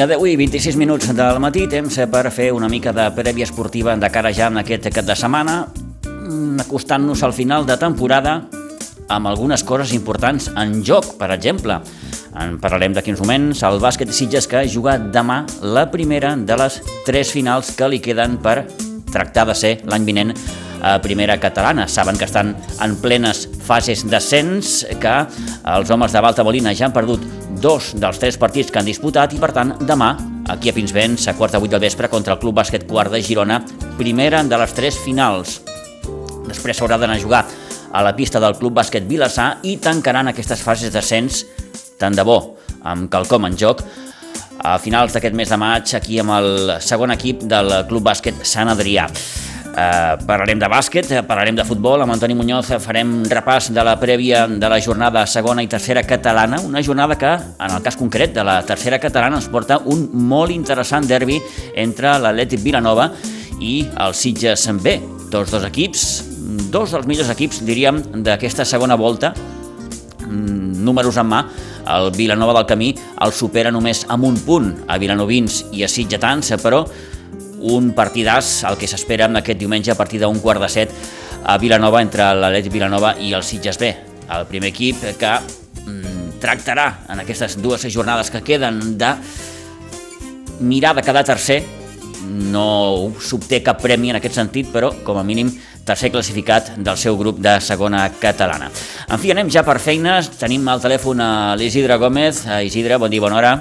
Vinga, 10 i 26 minuts del matí, temps per fer una mica de prèvia esportiva de cara ja en aquest cap de setmana, mm, acostant-nos al final de temporada amb algunes coses importants en joc, per exemple. En parlarem d'aquí uns moments, el bàsquet Sitges que juga demà la primera de les tres finals que li queden per tractar de ser l'any vinent a primera catalana. Saben que estan en plenes fases d'ascens, que els homes de Balta Bolina ja han perdut dos dels tres partits que han disputat i, per tant, demà, aquí a Pinsbens, a quarta vuit del vespre, contra el Club Bàsquet Quart de Girona, primera de les tres finals. Després s'haurà d'anar a jugar a la pista del Club Bàsquet Vilassar i tancaran aquestes fases d'ascens tant de bo, amb quelcom en joc, a finals d'aquest mes de maig aquí amb el segon equip del Club Bàsquet Sant Adrià. Uh, parlarem de bàsquet, eh, parlarem de futbol, amb Antoni Muñoz farem repàs de la prèvia de la jornada segona i tercera catalana, una jornada que, en el cas concret de la tercera catalana, ens porta un molt interessant derbi entre l'Atlètic Vilanova i el Sitges B, tots dos equips, dos dels millors equips, diríem, d'aquesta segona volta, mm, números en mà, el Vilanova del Camí el supera només amb un punt a Vilanovins i a Sitgetans, però un partidàs, el que s'espera aquest diumenge a partir d'un quart de set a Vilanova entre l'Atlètic Vilanova i el Sitges B. El primer equip que mm, tractarà en aquestes dues jornades que queden de mirar de quedar tercer no s'obté cap premi en aquest sentit, però com a mínim tercer classificat del seu grup de segona catalana. En fi, anem ja per feines. Tenim al telèfon a l'Isidre Gómez. Isidre, bon dia, bona hora.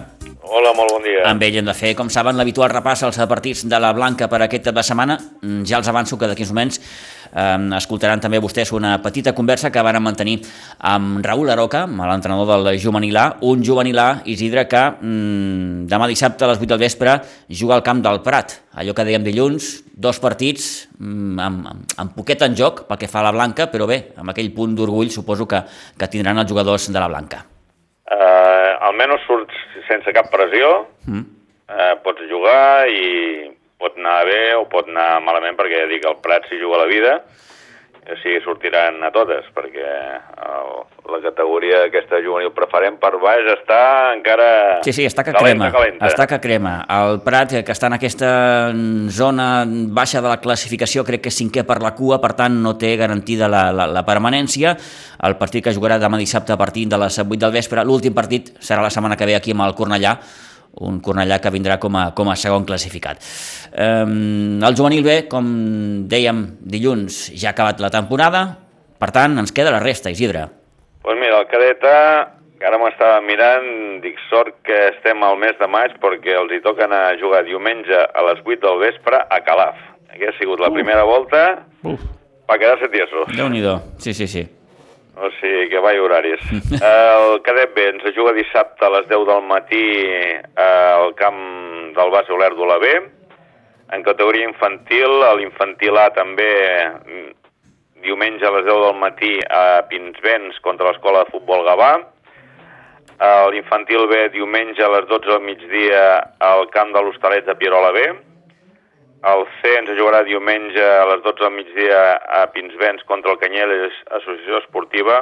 Hola, molt bon dia. Amb ell hem de fer, com saben, l'habitual repàs als partits de la Blanca per aquest cap de setmana. Mm, Ja els avanço que d'aquí uns moments eh, escoltaran també vostès una petita conversa que van mantenir amb Raül Aroca, l'entrenador del juvenil A, un juvenil A, Isidre, que mm, demà dissabte a les 8 del vespre juga al camp del Prat. Allò que dèiem dilluns, dos partits mm, amb, amb, amb poquet en joc pel que fa a la Blanca, però bé, amb aquell punt d'orgull suposo que, que tindran els jugadors de la Blanca. Uh, almenys surts sense cap pressió, Mm. uh, pots jugar i pot anar bé o pot anar malament perquè ja dic, el Prat s'hi juga la vida, o sigui, sortiran a totes, perquè el, la categoria aquesta juvenil preferent per baix està encara... Sí, sí, està que calenta, crema, calenta. està que crema. El Prat, eh, que està en aquesta zona baixa de la classificació, crec que és cinquè per la cua, per tant no té garantida la, la, la permanència. El partit que jugarà demà dissabte a partir de les 8 del vespre, l'últim partit serà la setmana que ve aquí amb el Cornellà, un Cornellà que vindrà com a, com a segon classificat. Um, el juvenil B, com dèiem dilluns, ja ha acabat la temporada, per tant ens queda la resta, Isidre. Doncs pues mira, el cadet A, que ara m'estava mirant, dic sort que estem al mes de maig perquè els hi toquen a jugar diumenge a les 8 del vespre a Calaf. Aquí ha sigut la primera volta Uf. per quedar-se tiesos. Déu-n'hi-do, sí, sí, sí. O sigui que va horaris. El cadet B ens juga dissabte a les 10 del matí al camp del base Olèrdola B. En categoria infantil, a l'infantil A també mm, diumenge a les 10 del matí a Pinsbens contra l'escola de futbol Gavà. A l'infantil B diumenge a les 12 del migdia al camp de l'Hostalet de Pierola B. El C ens jugarà diumenge a les 12 del migdia a Pinsbens contra el Canyelles Associació Esportiva.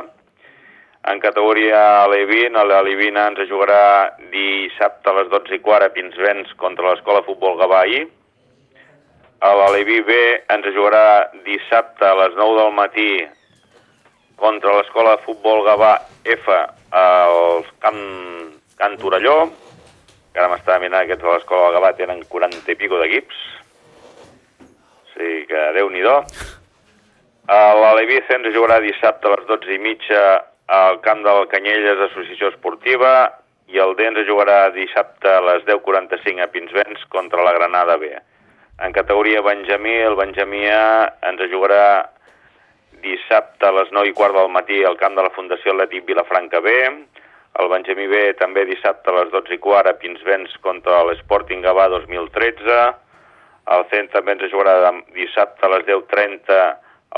En categoria Alevin, a l'Alevina ens jugarà dissabte a les 12 i quart a Pinsbens contra l'Escola Futbol Gavà-I. A l'Aleví B ens jugarà dissabte a les 9 del matí contra l'Escola de Futbol Gavà F al Camp Can Torelló, que ara m'estava mirant aquests de l'Escola Gavà tenen 40 i pico d'equips. Sigui que déu-n'hi-do. L'Aleví C ens jugarà dissabte a les 12 i mitja al camp del Canyelles Associació Esportiva i el D ens jugarà dissabte a les 10.45 a Pinsbens contra la Granada B. En categoria Benjamí, el Benjamí A ens jugarà dissabte a les 9 i quart del matí al camp de la Fundació Atlètic Vilafranca B, el Benjamí B també dissabte a les 12 i quart a Pinsbens contra l'Sporting Gavà 2013, el CEN també ens jugarà dissabte a les 10.30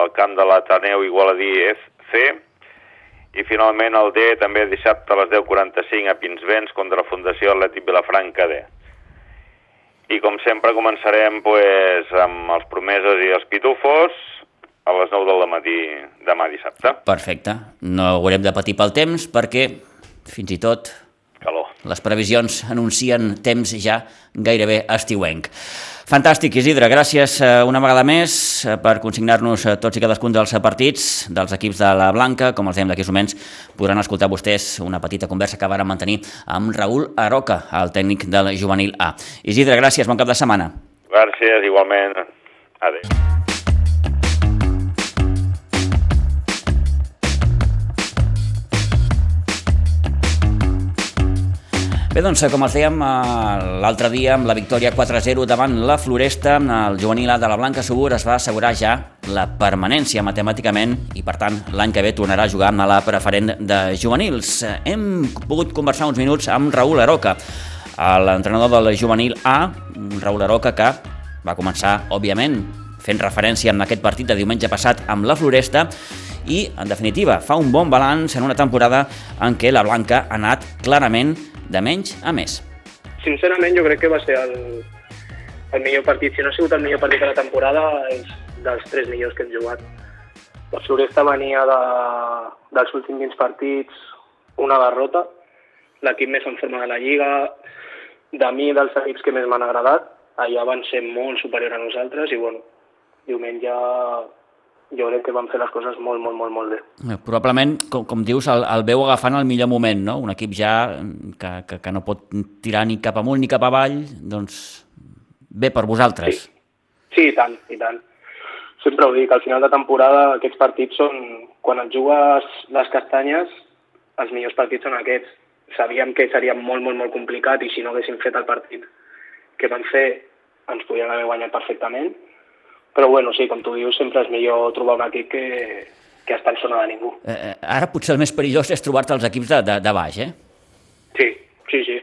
al camp de l'Ateneu Igualadí FC, i finalment el D també dissabte a les 10.45 a Pinsbens contra la Fundació Atlètic Vilafranca D. I com sempre començarem pues, amb els promeses i els pitufos a les 9 del matí demà dissabte. Perfecte. No haurem de patir pel temps perquè fins i tot Calor. les previsions anuncien temps ja gairebé estiuenc. Fantàstic, Isidre. Gràcies eh, una vegada més eh, per consignar-nos eh, tots i cadascun dels partits dels equips de la Blanca. Com els dèiem d'aquí uns moments, podran escoltar vostès una petita conversa que varen mantenir amb Raül Aroca, el tècnic del juvenil A. Isidre, gràcies. Bon cap de setmana. Gràcies, igualment. Adéu. Bé, doncs, com els dèiem l'altre dia, amb la victòria 4-0 davant la Floresta, el juvenil de la Blanca Segur es va assegurar ja la permanència matemàticament i, per tant, l'any que ve tornarà a jugar a la preferent de juvenils. Hem pogut conversar uns minuts amb Raül Aroca, l'entrenador del juvenil A, Raül Aroca, que va començar, òbviament, fent referència en aquest partit de diumenge passat amb la Floresta i, en definitiva, fa un bon balanç en una temporada en què la Blanca ha anat clarament de menys a més. Sincerament, jo crec que va ser el, el millor partit. Si no ha sigut el millor partit de la temporada, és dels tres millors que hem jugat. La Floresta venia de, dels últims 20 partits una derrota, l'equip més en forma de la Lliga, de mi, dels equips que més m'han agradat, allà van ser molt superior a nosaltres i, bueno, diumenge jo crec que van fer les coses molt, molt, molt, molt bé. Eh, probablement, com, com dius, el, el veu agafant el millor moment, no? Un equip ja que, que, que no pot tirar ni cap amunt ni cap avall, doncs bé per vosaltres. Sí. sí, i tant, i tant. Sempre ho dic, al final de temporada aquests partits són, quan et jugues les castanyes, els millors partits són aquests. Sabíem que seria molt, molt, molt complicat i si no haguéssim fet el partit que van fer ens podien haver guanyat perfectament, però bueno, sí, com tu dius, sempre és millor trobar un equip que, que està en zona de ningú. Eh, eh, ara potser el més perillós és trobar-te els equips de, de, de baix, eh? Sí, sí, sí.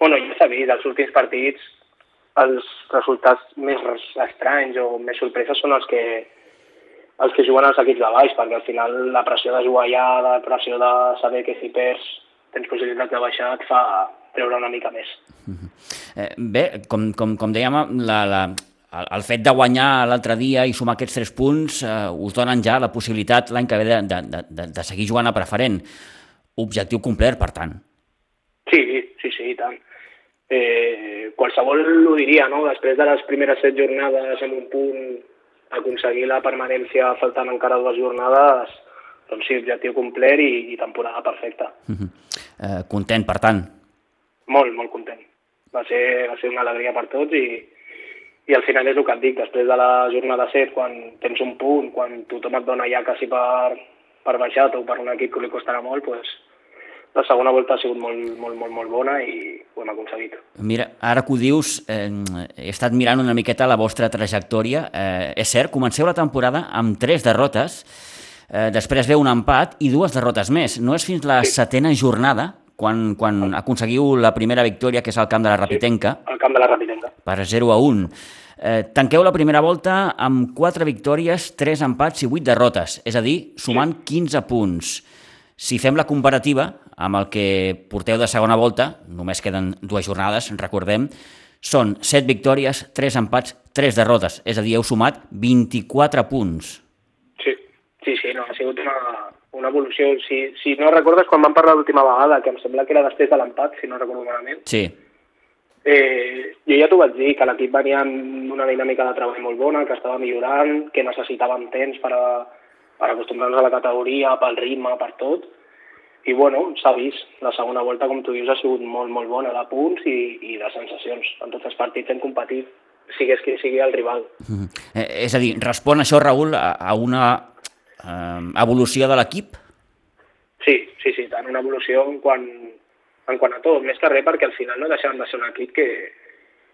Bueno, ja s'ha vist, els últims partits els resultats més estranys o més sorpreses són els que els que juguen als equips de baix, perquè al final la pressió de jugar allà, la pressió de saber que si perds tens possibilitats de baixar, et fa treure una mica més. Uh -huh. eh, bé, com, com, com dèiem, la, la, el, el fet de guanyar l'altre dia i sumar aquests tres punts eh, us donen ja la possibilitat l'any que ve de, de, de, de seguir jugant a preferent. Objectiu complet, per tant. Sí, sí, sí, i tant. Eh, qualsevol ho diria, no? Després de les primeres set jornades amb un punt aconseguir la permanència faltant encara dues jornades, doncs sí, objectiu complet i, i temporada perfecta. Uh -huh. eh, content, per tant? Molt, molt content. Va ser, va ser una alegria per tots i, i al final és el que et dic, després de la jornada 7, quan tens un punt, quan tothom et dona ja quasi per, per baixat o per un equip que li costarà molt, doncs, la segona volta ha sigut molt, molt, molt, molt bona i ho hem aconseguit. Mira, ara que ho dius, eh, he estat mirant una miqueta la vostra trajectòria. Eh, és cert, comenceu la temporada amb tres derrotes, eh, després ve un empat i dues derrotes més. No és fins la sí. setena jornada quan, quan aconseguiu la primera victòria, que és al camp de la Rapitenca. Sí, al camp de la Rapitenca. Per 0 a 1. Eh, tanqueu la primera volta amb 4 victòries, 3 empats i 8 derrotes, és a dir, sumant sí. 15 punts. Si fem la comparativa amb el que porteu de segona volta, només queden dues jornades, recordem, són 7 victòries, 3 empats, 3 derrotes, és a dir, heu sumat 24 punts. Sí, sí, sí, no, ha sigut una, una evolució. Si, si no recordes, quan vam parlar l'última vegada, que em sembla que era després de l'empat, si no recordo malament, sí. eh, jo ja t'ho vaig dir, que l'equip venia amb una dinàmica de treball molt bona, que estava millorant, que necessitàvem temps per, a, per acostumar-nos a la categoria, pel ritme, per tot, i bueno, s'ha vist. La segona volta, com tu dius, ha sigut molt, molt bona de punts i, i de sensacions. En tots els partits hem competit, sigués qui sigui el rival. Mm -hmm. eh, és a dir, respon això, Raül, a, a una eh, evolució de l'equip? Sí, sí, sí, tant una evolució en quant, en quant a tot, més que res perquè al final no deixaven de ser un equip que,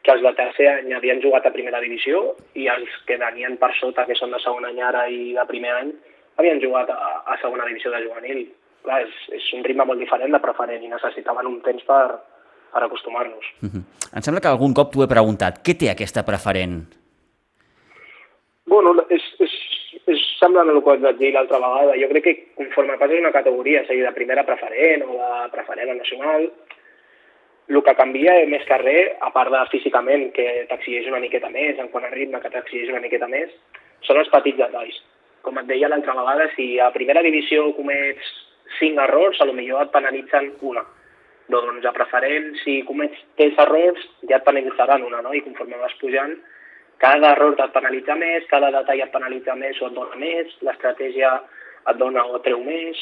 que els de tercer any havien jugat a primera divisió i els que venien per sota, que són de segon any ara i de primer any, havien jugat a, a segona divisió de juvenil. Clar, és, és un ritme molt diferent de preferent i necessitaven un temps per, per acostumar-nos. Uh -huh. Em sembla que algun cop t'ho he preguntat. Què té aquesta preferent? Bueno, és, és, és semblant al que et vaig dir l'altra vegada. Jo crec que conforme passes una categoria, sigui de primera preferent o de preferent a nacional, el que canvia més que res, a part de físicament, que t'exigeix una miqueta més, en quant a ritme, que t'exigeix una miqueta més, són els petits detalls. Com et deia l'altra vegada, si a primera divisió comets cinc errors, a lo millor et penalitzen una. Doncs a preferent, si comets tres errors, ja et penalitzaran una, no? I conforme vas pujant, cada error et penalitza més, cada detall et penalitza més o et dona més, l'estratègia et dona o et treu més.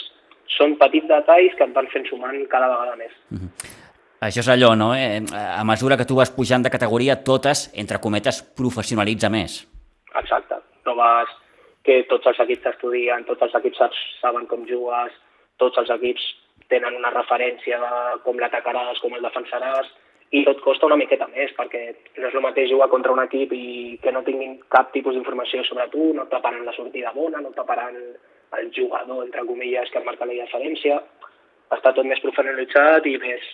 Són petits detalls que et van fent sumant cada vegada més. Uh -huh. Això és allò, no? Eh? A mesura que tu vas pujant de categoria, totes, entre cometes, professionalitza més. Exacte. Trobes que tots els equips t'estudien, tots els equips saben com jugues, tots els equips tenen una referència de com l'atacaràs, com el defensaràs, i tot costa una miqueta més, perquè no és el mateix jugar contra un equip i que no tinguin cap tipus d'informació sobre tu, no et preparen la sortida bona, no et preparen el jugador, entre comilles, que marca la diferència. Està tot més professionalitzat i més,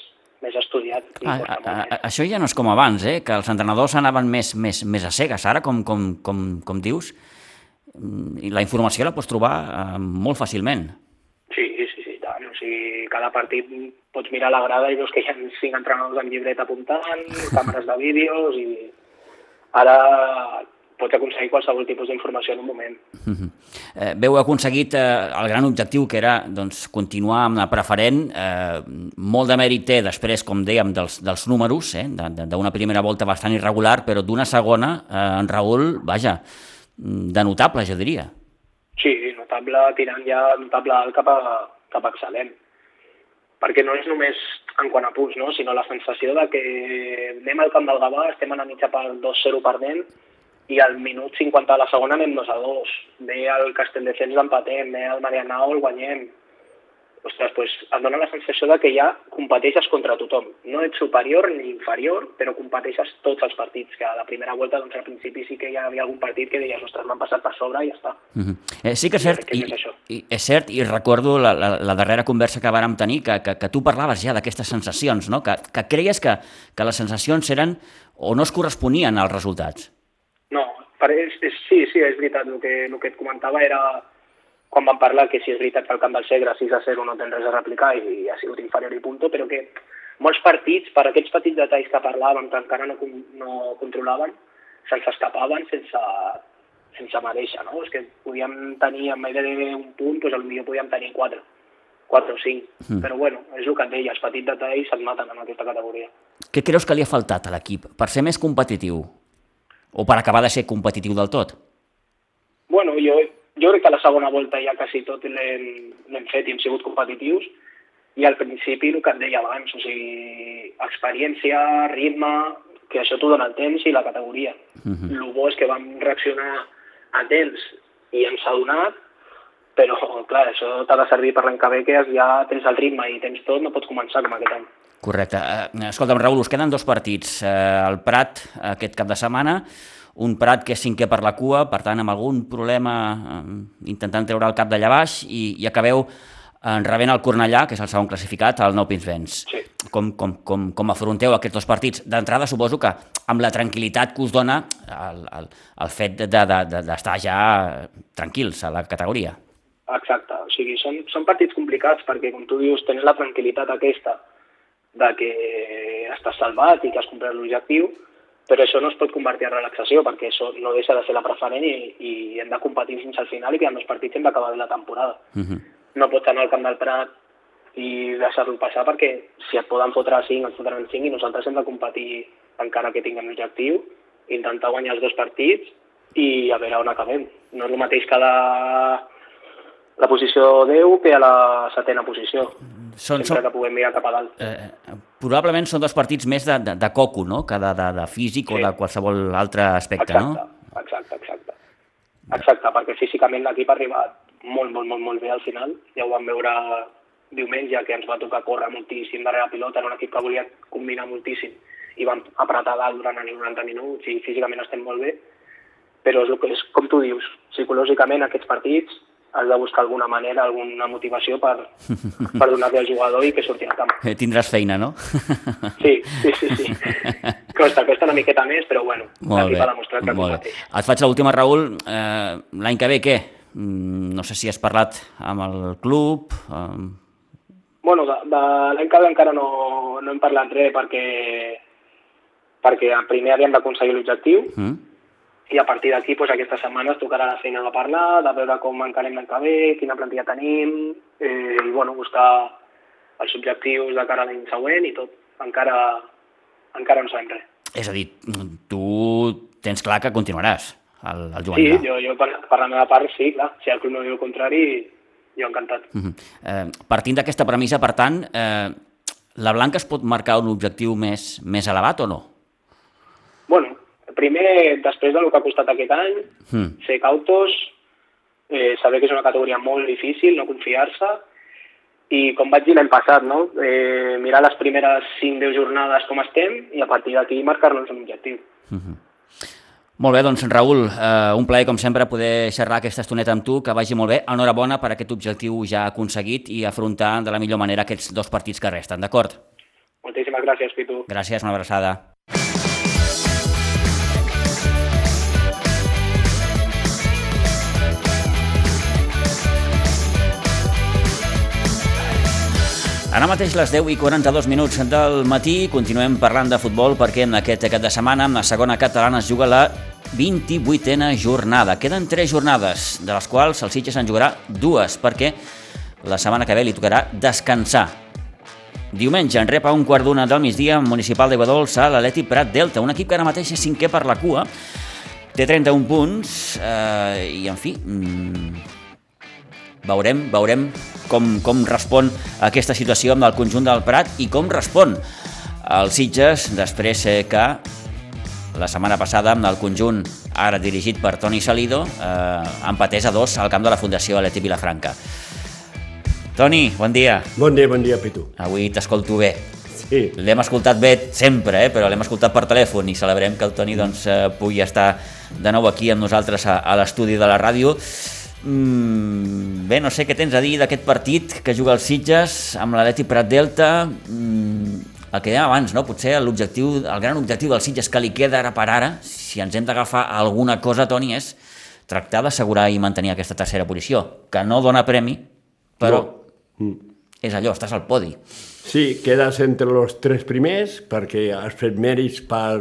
més estudiat. Ah, a, a, a, això ja no és com abans, eh? que els entrenadors anaven més, més, més a cegues. Ara, com, com, com, com dius, la informació la pots trobar eh, molt fàcilment. Sí, sí, sí, tant. O sigui, cada partit pots mirar la grada i veus que hi ha cinc entrenadors amb llibret apuntant, càmeres de vídeos i ara pots aconseguir qualsevol tipus d'informació en un moment. Uh -huh. eh, veu aconseguit eh, el gran objectiu que era doncs, continuar amb la preferent. Eh, molt de mèrit té després, com dèiem, dels, dels números, eh, d'una primera volta bastant irregular, però d'una segona, eh, en Raül, vaja, de notable, jo diria. Sí, notable, tirant ja notable alt cap a, cap excel·lent. Perquè no és només en quant a punts, no? sinó la sensació de que anem al camp del Gavà, estem a la mitja per 2-0 perdent, i al minut 50 de la segona anem 2 a 2. Ve el Castelldefels l'empatem, ve el Marianao el guanyem. Ostres, pues, et dona la sensació de que ja competeixes contra tothom. No ets superior ni inferior, però competeixes tots els partits, que a la primera volta, doncs, al principi sí que hi havia algun partit que deies, ostres, m'han passat per sobre i ja està. Uh -huh. eh, sí que és cert, i, i, és cert, i recordo la, la, la darrera conversa que vàrem tenir, que, que, que tu parlaves ja d'aquestes sensacions, no? que, que creies que, que les sensacions eren o no es corresponien als resultats. No, és, és, sí, sí, és veritat. El que, el que et comentava era quan vam parlar que si és veritat que el camp del Segre 6 a 0 no tens res a replicar i, i ha sigut inferior i punto, però que molts partits, per aquests petits detalls que parlàvem, que encara no, no controlaven, se'ns escapaven sense, sense mereixer, no? És que podíem tenir, en vez d'un punt, doncs potser podíem tenir quatre, quatre o cinc. Mm. Però bueno, és el que et deia, els petits detalls se't maten en aquesta categoria. Què creus que li ha faltat a l'equip per ser més competitiu? O per acabar de ser competitiu del tot? Bueno, jo, jo crec que a la segona volta ja quasi tot l'hem fet i hem sigut competitius i al principi el que et deia abans, o sigui, experiència, ritme, que això t'ho dona el temps i la categoria. Uh -huh. El bo és que vam reaccionar a temps i ens ha donat, però, clar, això t'ha de servir per l'any que ve, que ja tens el ritme i tens tot, no pots començar com aquest any. Correcte. Eh, escolta'm, Raül, us queden dos partits. Eh, el Prat, aquest cap de setmana, un Prat que és cinquè per la cua, per tant, amb algun problema eh, intentant treure el cap d'allà baix, i, i acabeu en rebent el Cornellà, que és el segon classificat, al Nou Pinsbens. Sí. Com, com, com, com afronteu aquests dos partits? D'entrada, suposo que amb la tranquil·litat que us dona el, el, el fet d'estar de, de, de, ja tranquils a la categoria. Exacte, o sigui, són, són partits complicats perquè, com tu dius, tens la tranquil·litat aquesta de que estàs salvat i que has complert l'objectiu, però això no es pot convertir en relaxació perquè això no deixa de ser la preferent i, i hem de competir fins al final i que en els partits hem d'acabar la temporada. Uh -huh. No pots anar al camp del Prat i deixar-lo passar perquè si et poden fotre 5, et fotran 5 i nosaltres hem de competir encara que tinguem l'objectiu, intentar guanyar els dos partits i a veure on acabem. No és el mateix cada la posició 10 que a la setena posició. Són, sempre són, que puguem mirar cap a dalt. Eh, probablement són dos partits més de, de, de coco, no?, que de, de, de físic sí. o de qualsevol altre aspecte, exacte, no? Exacte, exacte. Exacte, perquè físicament l'equip ha arribat molt, molt, molt, molt bé al final. Ja ho vam veure diumenge, que ens va tocar córrer moltíssim darrere la pilota, era un equip que volia combinar moltíssim i vam apretar dalt durant els 90 minuts i físicament estem molt bé, però és, el que és com tu dius, psicològicament aquests partits has de buscar alguna manera, alguna motivació per, per donar-li al jugador i que surti al camp. Eh, tindràs feina, no? Sí, sí, sí, sí. Costa, costa una miqueta més, però bueno, Molt l'equip bé. ha demostrat que molt bé. Et faig l'última, Raül. Eh, L'any que ve, què? Mm, No sé si has parlat amb el club... Eh, Bueno, de, de l'any que ve encara no, no hem parlat res perquè, perquè primer havíem d'aconseguir l'objectiu mm? I a partir d'aquí doncs, aquesta setmana ens tocarà la feina de parlar, de veure com encarem l'any que ve, quina plantilla tenim eh, i bueno, buscar els objectius de cara a l'any següent i tot. Encara, encara no sabem res. És a dir, tu tens clar que continuaràs al, al Sí, juvenil. jo, jo per, per la meva part sí, clar. Si el club no diu el contrari, jo encantat. Mm -hmm. eh, partint d'aquesta premissa, per tant, eh, la Blanca es pot marcar un objectiu més, més elevat o no? Primer, després del que ha costat aquest any, Mm. ser cautos, eh, saber que és una categoria molt difícil, no confiar-se, i com vaig dir l'any passat, no? eh, mirar les primeres 5-10 jornades com estem i a partir d'aquí marcar-nos un objectiu. Molt bé, doncs Raül, eh, un plaer com sempre poder xerrar aquesta estoneta amb tu, que vagi molt bé. Enhorabona per aquest objectiu ja aconseguit i afrontar de la millor manera aquests dos partits que resten, d'acord? Moltíssimes gràcies, Pitu. Gràcies, una abraçada. Ara mateix les 10 i 42 minuts del matí continuem parlant de futbol perquè en aquest cap de setmana amb la segona catalana es juga la 28a jornada. Queden 3 jornades, de les quals el Sitges en jugarà dues perquè la setmana que ve li tocarà descansar. Diumenge en rep a un quart d'una del migdia Municipal de Guadols a l'Atleti Prat Delta, un equip que ara mateix és cinquè per la cua, té 31 punts eh, i en fi, mm, veurem, veurem com, com respon aquesta situació amb el conjunt del Prat i com respon el Sitges després eh, que la setmana passada amb el conjunt ara dirigit per Toni Salido eh, empatés a dos al camp de la Fundació Aleti Vilafranca. Toni, bon dia. Bon dia, bon dia, Pitu. Avui t'escolto bé. Sí, L'hem escoltat bé sempre, eh? però l'hem escoltat per telèfon i celebrem que el Toni doncs, eh, pugui estar de nou aquí amb nosaltres a, a l'estudi de la ràdio. Mm, bé, no sé què tens a dir d'aquest partit que juga el Sitges amb l'Atleti Prat Delta. Mm, el que dèiem abans, no? potser l'objectiu, el gran objectiu del Sitges que li queda ara per ara, si ens hem d'agafar alguna cosa, Toni, és tractar d'assegurar i mantenir aquesta tercera posició, que no dona premi, però No. Mm. És allò, estàs al podi. sí, quedes entre els tres primers perquè has fet mèrits per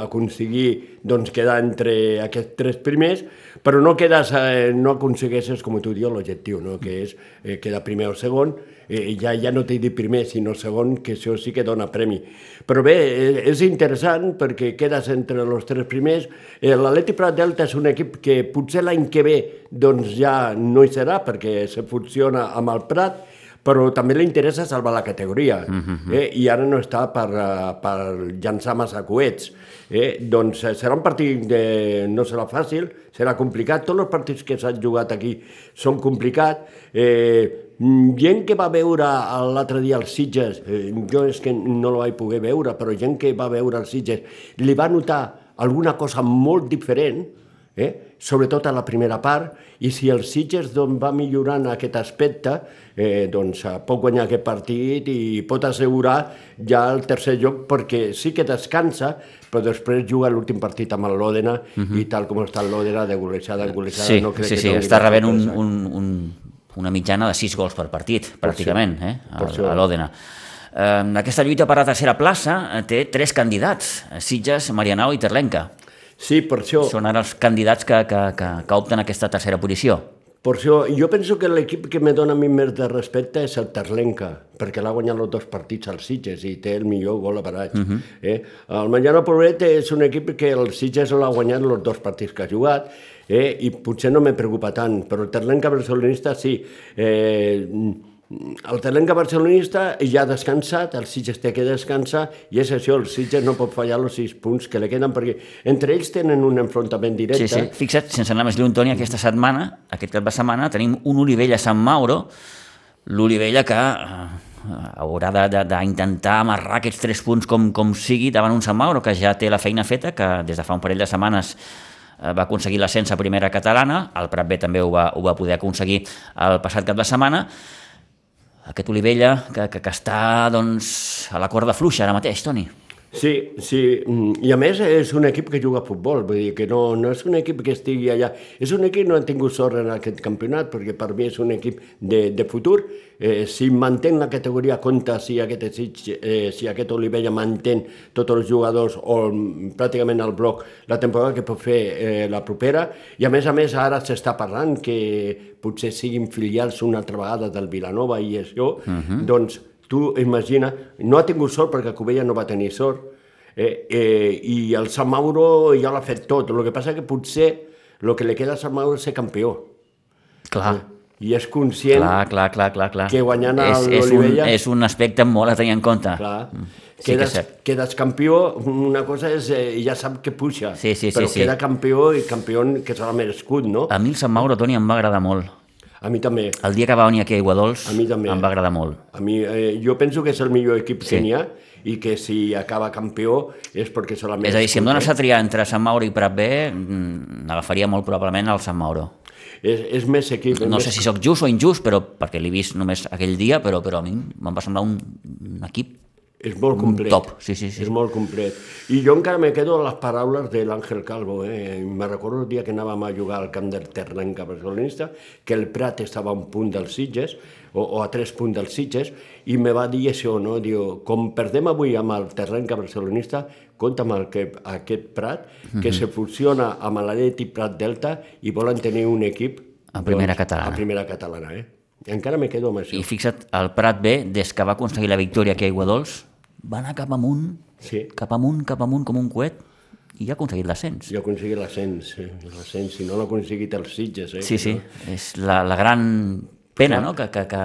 aconseguir doncs, quedar entre aquests tres primers, però no quedes, eh, no aconsegueixes, com tu dius, l'objectiu, no? que és eh, quedar primer o segon, eh, ja, ja no t'he dit primer, sinó segon, que això sí que dona premi. Però bé, eh, és interessant perquè quedes entre els tres primers. Eh, L'Atleti Prat Delta és un equip que potser l'any que ve doncs ja no hi serà perquè se funciona amb el Prat, però també li interessa salvar la categoria eh? i ara no està per, uh, per llançar massa coets. Eh? Doncs eh, serà un partit, de... no serà fàcil, serà complicat. Tots els partits que s'han jugat aquí són complicats. Eh, mm, gent que va veure l'altre dia els Sitges, eh, jo és que no el vaig poder veure, però gent que va veure els Sitges li va notar alguna cosa molt diferent, eh? sobretot a la primera part, i si el Sitges doncs, va millorant aquest aspecte, eh, doncs eh, pot guanyar aquest partit i pot assegurar ja el tercer lloc, perquè sí que descansa, però després juga l'últim partit amb el Lòdena, i tal com està el Lòdena, de golejada en golejada, Sí, no crec sí, que sí, doni està rebent un, un, un, una mitjana de 6 gols per partit, pràcticament, eh, a, a l'Òdena. Eh, aquesta lluita per la tercera plaça eh, té tres candidats, eh, Sitges, Marianao i Terlenca. Sí, per això, Són ara els candidats que, que, que, que opten aquesta tercera posició. per això jo penso que l'equip que me dona a mi més de respecte és el Terlenca, perquè l'ha guanyat els dos partits als Sitges i té el millor gol a baratge. Uh -huh. eh? El Manllano Poblet és un equip que el Sitges l'ha guanyat els dos partits que ha jugat eh? i potser no me preocupa tant, però el Terlenca barcelonista sí. Eh, el Terlenca barcelonista ja ha descansat, el Sitges té que descansar, i és això, el Sitges no pot fallar els sis punts que li queden, perquè entre ells tenen un enfrontament directe. Sí, sí. Fixa't, sense anar més lluny, Toni, aquesta setmana, aquest cap de setmana, tenim un Olivella a Sant Mauro, l'Olivella que eh, haurà d'intentar amarrar aquests tres punts com, com sigui davant un Sant Mauro, que ja té la feina feta, que des de fa un parell de setmanes eh, va aconseguir l'ascens a primera catalana, el Prat B també ho va, ho va poder aconseguir el passat cap de setmana, aquest Olivella que, que, que està doncs, a la corda fluixa ara mateix, Toni. Sí, sí, mm, i a més és un equip que juga a futbol, vull dir que no, no és un equip que estigui allà, és un equip que no ha tingut sort en aquest campionat, perquè per mi és un equip de, de futur, eh, si mantén la categoria compta si aquest, eh, si aquest Olivella mantén tots els jugadors o mm, pràcticament el bloc la temporada que pot fer eh, la propera, i a més a més ara s'està parlant que potser siguin filials una altra vegada del Vilanova i això, uh -huh. doncs Tu imagina, no ha tingut sort perquè Cubella no va tenir sort, eh, eh, i el Sant Mauro ja l'ha fet tot. El que passa que potser el que li queda a Sant Mauro és ser campió. Clar. Eh, I és conscient clar, clar, clar, clar, clar. que guanyant és, és, un, és un aspecte molt a tenir en compte. Clar. Mm. Sí quedes, que quedes campió, una cosa és, eh, ja sap que puja, sí, sí, però sí, sí. queda campió i campió que serà merescut, no? A mi el Sant Mauro, Toni, em va agradar molt. A mi també. El dia que va venir aquí a Iguadols A mi també. em va agradar molt. A mi, eh, jo penso que és el millor equip Sí. que n'hi ha i que si acaba campió és perquè l'ha És a dir, si em dones a triar entre Sant Mauro i Prat B, mm, agafaria molt probablement el Sant Mauro. És, és més equip. és No més... sé si sóc just o injust, però perquè l'he vist només aquell dia, però, però a mi me'n va semblar un, un equip És molt complet. top, sí, sí, sí. És molt complet. I jo encara me quedo a les paraules de l'Àngel Calvo. Eh? Me recordo el dia que anàvem a jugar al camp del Terrenca barcelonista, que el Prat estava a un punt dels Sitges, o, o a tres punts dels Sitges, i me va dir això, no? Diu, com perdem avui amb el Terrenca barcelonista, compta amb el que, aquest Prat, que se fusiona amb l'Atleti Prat Delta i volen tenir un equip... A primera catalana. A primera catalana, eh? Encara me quedo amb això. I fixa't, el Prat B, des que va aconseguir la victòria aquí a Iguadols, va anar cap amunt, Sí. cap amunt, cap amunt, com un coet, i ha aconseguit l'ascens. I ha aconseguit l'ascens, eh? l'ascens, si no l'ha aconseguit els Sitges. Eh? Sí, sí, és la, la gran pena no? que, que, que,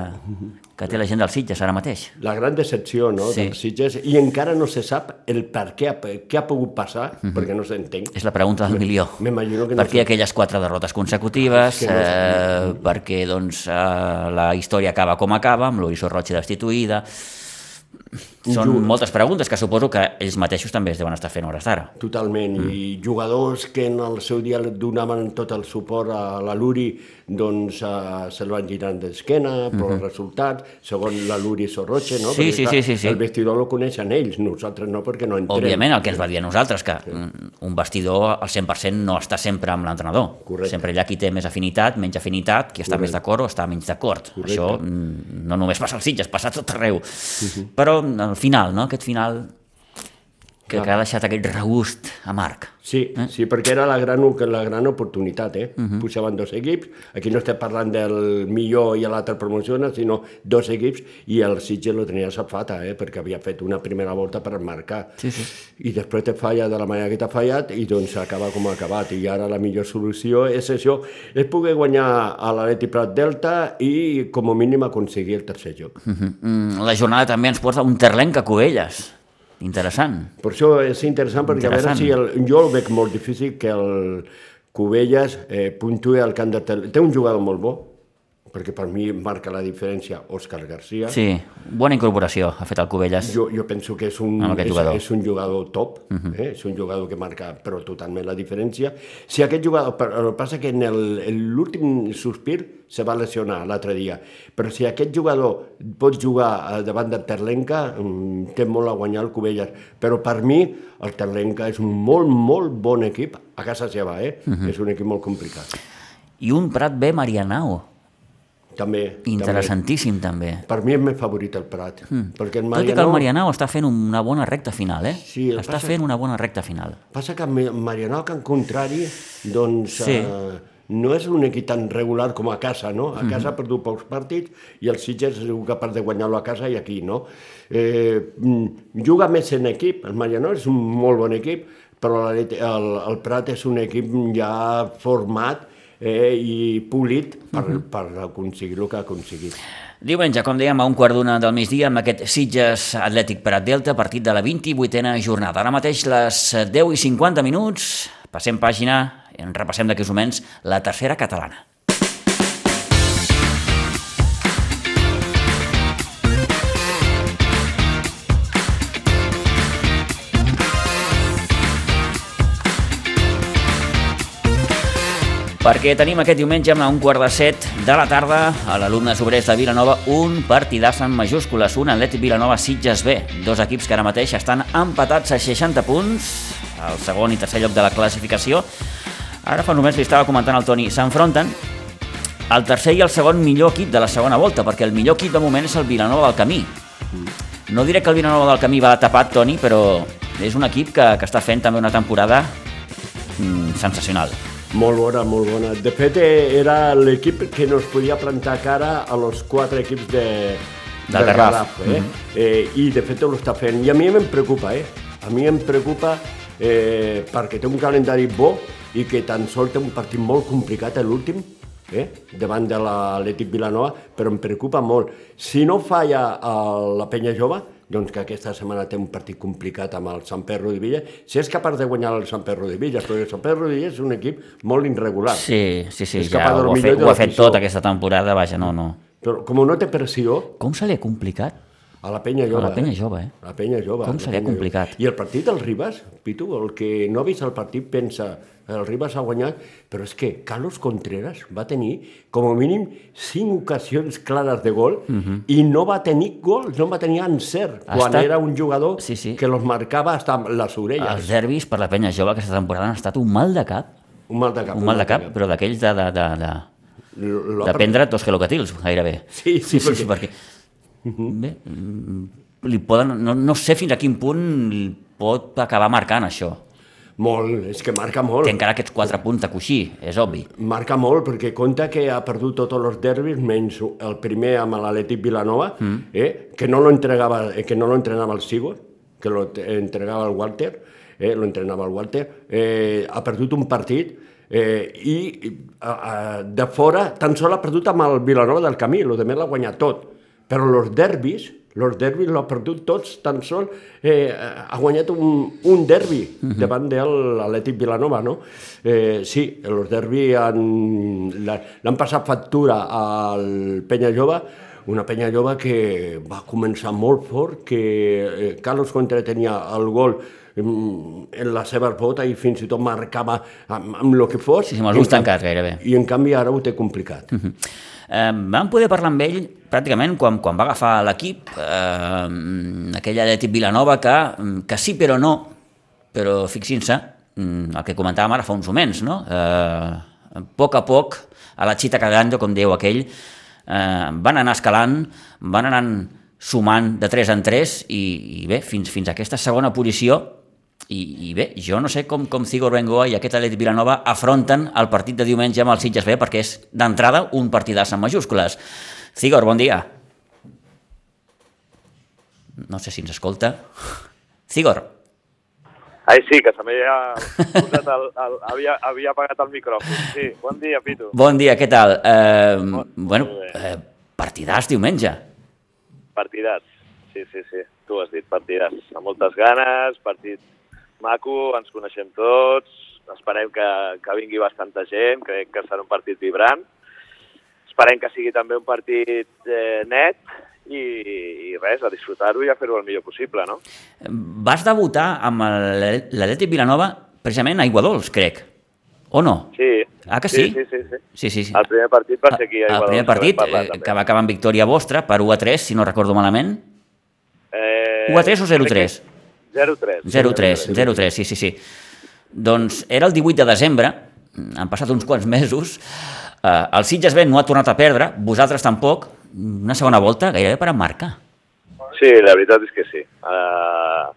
que té la gent dels Sitges ara mateix. La gran decepció no? Sí. dels Sitges, i encara no se sap el per què, ha- què ha pogut passar, perquè no s'entén. És la pregunta del milió. M'imagino que no Per què aquelles quatre derrotes consecutives? Que no eh, perquè doncs, eh, la història acaba com acaba, amb l'Horizó Roig destituïda... Són Ju- moltes preguntes que suposo que ells mateixos també es deuen estar fent hores d'ara. Totalment, Mm. i jugadors que en el seu dia donaven tot el suport a la Luri, doncs uh, se'l van girant d'esquena, però els resultats, segons la Luri Sorroche, no? Sí, Perquè, sí, clar, sí, sí, sí. El vestidor el coneixen ells, nosaltres no, perquè no entrem. Òbviament, el que ens va dir a nosaltres, que un- un vestidor al 100% no està sempre amb l'entrenador. Correcte. Sempre hi ha qui té més afinitat, menys afinitat, qui està més d'acord o està menys d'acord. Això mm, no només passa als Sitges, passa a tot arreu. Però al final, no? aquest final que, que ha deixat aquest regust amarg. Sí, Eh? sí, perquè era la gran, la gran oportunitat, eh? Uh Mhm. -huh. Pujaven dos equips, aquí no estem parlant del millor i l'altre promociona, sinó dos equips, i el Sitges lo tenia safata, eh? perquè havia fet una primera volta per marcar. Sí, sí. I després te falla de la manera que t'ha fallat i doncs acaba com ha acabat. I ara la millor solució és això, és poder guanyar a l'Aleti Prat Delta i com a mínim aconseguir el tercer joc. Uh -huh. Mm, La jornada també ens porta un terlenc a Cubelles. Interessant. Per això és interessant, perquè Interessant. a veure si el, jo el veig molt difícil que el Cubelles eh, puntui al camp de. Té un jugador molt bo, perquè per mi marca la diferència Òscar Garcia. Sí, bona incorporació ha fet el Cubelles. Jo, jo penso que és un, és, jugador. és un jugador top, uh -huh. eh? és un jugador que marca però totalment la diferència. Si aquest jugador, però el que passa que en l'últim sospir se va lesionar l'altre dia, però si aquest jugador pot jugar eh, davant del Terlenca, mm, té molt a guanyar el Cubelles, però per mi el Terlenca és un molt, molt bon equip a casa seva, eh? Uh -huh. és un equip molt complicat. I un Prat B Marianao. També, Interessantíssim, també. també. Per mi és més favorit el Prat, mm. perquè el Tot i que el Marianao... Marianao està fent una bona recta final, eh? Sí, el està passa- fent una bona recta final. Passa que Ma- Marianao, que en contrari, doncs, Sí. eh, no és un equip tan regular com a casa, no? A casa ha perdut pocs partits i el Sitges és capaç de guanyar-lo a casa i aquí, no? Eh, mm, juga més en equip, el Marianao és un molt bon equip, però l'Atleti- el, el Prat és un equip ja format eh, i polit per, per aconseguir el que ha aconseguit. Diumenge, com dèiem, a un quart d'una del migdia amb aquest Sitges Atlètic Prat Delta, partit de la 28a jornada. Ara mateix les 10 i 50 minuts, passem pàgina, en repassem d'aquí uns moments la tercera catalana. Perquè tenim aquest diumenge a un quart de set de la tarda a l'alumnes obrers de Vilanova un partidàs en majúscules, un Atlètic Vilanova Sitges B, dos equips que ara mateix estan empatats a 60 punts, al segon i tercer lloc de la classificació. Ara fa només li estava comentant al Toni, s'enfronten el tercer i el segon millor equip de la segona volta, perquè el millor equip de moment és el Vilanova del Camí. No diré que el Vilanova del Camí va tapat, Toni, però és un equip que, que està fent també una temporada mm, sensacional. Molt bona, molt bona. De fet, eh, era l'equip que nos podia plantar cara a los quatre equips de, Del Garraf. eh? Mhm. eh, I de fet ho està fent. I a mi em preocupa, eh? A mi em preocupa eh, perquè té un calendari bo i que tan sols té un partit molt complicat, eh, l'últim, eh? davant de l'Atlètic Vilanova, però em preocupa molt. Si no falla a la penya jove, doncs que aquesta setmana té un partit complicat amb el Sant Pedro de Villa, si és capaç de guanyar el Sant Pedro de Villa, perquè el Sant Pedro de Villa és un equip molt irregular. Sí, sí, sí, És ja ho ha, fet, ho ha fet tot aquesta temporada, vaja, no, no. Però com no té pressió, Com se li ha complicat? a la penya jove. A la penya eh? jove, eh? A la penya jove. Com se li ha penya jove. complicat? I el partit del Ribas, Pitu, el que no ha vist el partit pensa el Ribas ha guanyat, però és que Carlos Contreras va tenir com a mínim cinc ocasions clares de gol i no va tenir gol, no va tenir encert, Mhm. Ha quan estat- era un jugador Sí, sí. que los marcava hasta les orelles. Els derbis per la penya jove aquesta temporada han estat un mal de cap, Un mal de cap. un mal de cap, però d'aquells de, de, de, de, de prendre dos gelocatils, gairebé. Sí, sí, sí, sí perquè... Bé, mm, li poden, no, no sé fins a quin punt pot acabar marcant això. Molt, és que marca molt. Té encara aquests quatre punts de coixí, és obvi. Marca molt, perquè compta que ha perdut tots els derbis, menys el primer amb l'Atlètic Vilanova, mm. eh, que no lo entregava, eh, que no lo entrenava el Sigo, que lo te- entregava el Walter, eh, lo entrenava el Walter, eh, ha perdut un partit eh, i a, a, de fora tan sol ha perdut amb el Vilanova del Camí, el de més l'ha guanyat tot. Però els derbis, els derbis l'ha perdut tots, tan sol eh, ha guanyat un, un derbi uh -huh. davant de l'Atlètic Vilanova, no? Eh, sí, els derbis l'han passat factura al Penya Jove, una penya jove que va començar molt fort, que eh, Carlos Contra tenia el gol mm, en la seva bota i fins i tot marcava amb, amb el que fos. Sí, sí, amb els ulls tancats, gairebé. I en canvi ara ho té complicat. Eh, vam poder parlar amb ell pràcticament quan, quan va agafar l'equip, eh, aquell Atlètic Vilanova que, que sí però no, però fixin-se, el que comentàvem ara fa uns moments, no? Eh, a poc a poc, a la xita cagando, com diu aquell, eh, van anar escalant, van anar sumant de 3 en 3 i, i bé, fins, fins a aquesta segona posició i, i bé, jo no sé com, com Cigor Bengoa i aquest Atlètic Vilanova afronten el partit de diumenge amb el Sitges B perquè és d'entrada un partidàs en majúscules. Cigor, bon dia. No sé si ens escolta. Cigor, Ai, sí, que se m'havia posat el, el, havia, havia apagat el micròfon. Sí, bon dia, Pitu. bon dia, què tal? Eh, bueno, molt bé. eh, partidàs diumenge. Partidats. Sí, sí, sí, tu has dit, partidats. Amb moltes ganes, partit maco, ens coneixem tots, esperem que, que vingui bastanta gent, crec que serà un partit vibrant. Esperem que sigui també un partit eh, net i, i res, a disfrutar-ho i a fer-ho el millor possible, no? Vas debutar amb el- l'Atlètic Vilanova precisament a Aiguadols, crec. O no? Sí. Ah, que sí? Sí, sí, sí. sí. Sí, sí, sí. El primer partit va ser aquí a El Igualada. primer partit, eh, que va acabar en victòria vostra per 1 a 3, si no recordo malament. Eh, 1 a 3 o 0 a 3? 0-3. 0-3, 0-3, sí, sí, sí. Doncs era el 18 de desembre, han passat uns quants mesos, eh, el Sitges B no ha tornat a perdre, vosaltres tampoc, una segona volta gairebé per emmarcar. Sí, la veritat és que sí. Uh,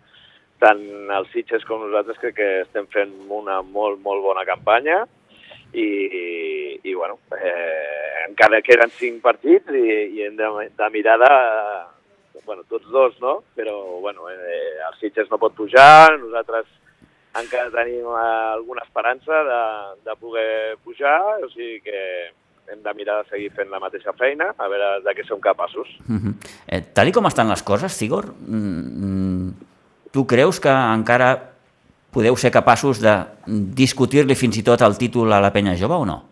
tant els Sitges com nosaltres crec que estem fent una molt, molt bona campanya i, i, i bueno, eh, encara queden cinc partits i, i hem de, de mirar de, bueno, tots dos, no? Però, bueno, eh, el Sitges no pot pujar, nosaltres encara tenim eh, alguna esperança de, de poder pujar, o sigui que hem de mirar de seguir fent la mateixa feina, a veure de què som capaços. Mhm. Eh, tal i com estan les coses, Sigor, mm, tu creus que encara podeu ser capaços de discutir-li fins i tot el títol a la penya jove o no?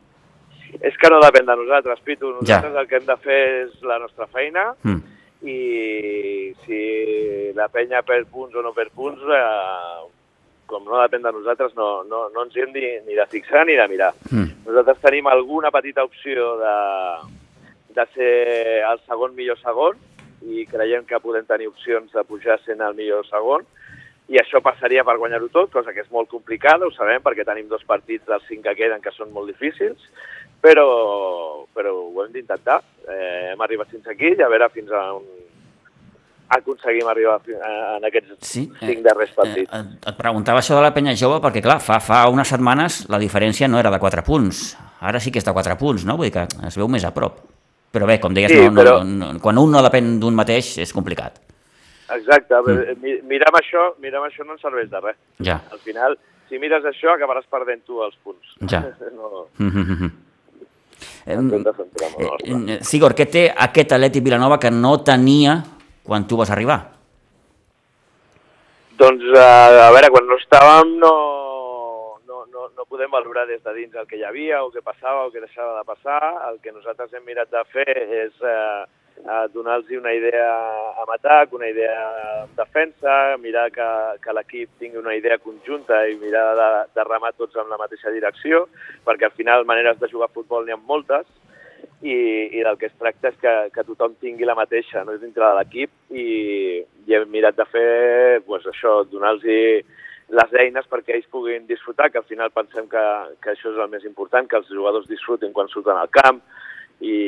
És que no depèn de nosaltres, Pitu. Ja. Nosaltres el que hem de fer és la nostra feina Mm. I si la penya perd punts o no perd punts, eh, com no depèn de nosaltres, no, no, no ens hem ni, ni de fixar ni de mirar. Mm. Nosaltres tenim alguna petita opció de, de ser el segon millor segon i creiem que podem tenir opcions de pujar sent el millor segon i això passaria per guanyar-ho tot, cosa que és molt complicada, ho sabem, perquè tenim dos partits dels cinc que queden que són molt difícils, però, però ho hem d'intentar. Eh, hem arribat fins aquí i a veure fins a on aconseguim arribar en aquests sí, cinc eh, darrers partits. Eh, et preguntava això de la penya jove perquè, clar, fa, fa unes setmanes la diferència no era de 4 punts. Ara sí que és de 4 punts, no? Vull dir que es veu més a prop. Però bé, com deies, sí, no, però... no, no, quan un no depèn d'un mateix és complicat. Exacte, mm. mirem això, mirem això no ens serveix de res. Ja. Al final, si mires això, acabaràs perdent tu els punts. Ja. no... Mm -hmm. Eh, Sigor, què té aquest Atleti Vilanova que no tenia quan tu vas arribar? Doncs, uh, a veure, quan no estàvem no, no, no, no podem valorar des de dins el que hi havia, o què passava, o què deixava de passar. El que nosaltres hem mirat de fer és uh, uh, donar-los una idea amb atac, una idea en defensa, mirar que, que l'equip tingui una idea conjunta i mirar de, de remar tots en la mateixa direcció, perquè al final maneres de jugar a futbol n'hi ha moltes, i, i del que es tracta és que, que tothom tingui la mateixa no? dintre de l'equip i, i hem mirat de fer pues, això, donar-los les eines perquè ells puguin disfrutar, que al final pensem que, que això és el més important, que els jugadors disfrutin quan surten al camp i,